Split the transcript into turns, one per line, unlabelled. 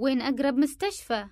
وين أقرب مستشفى؟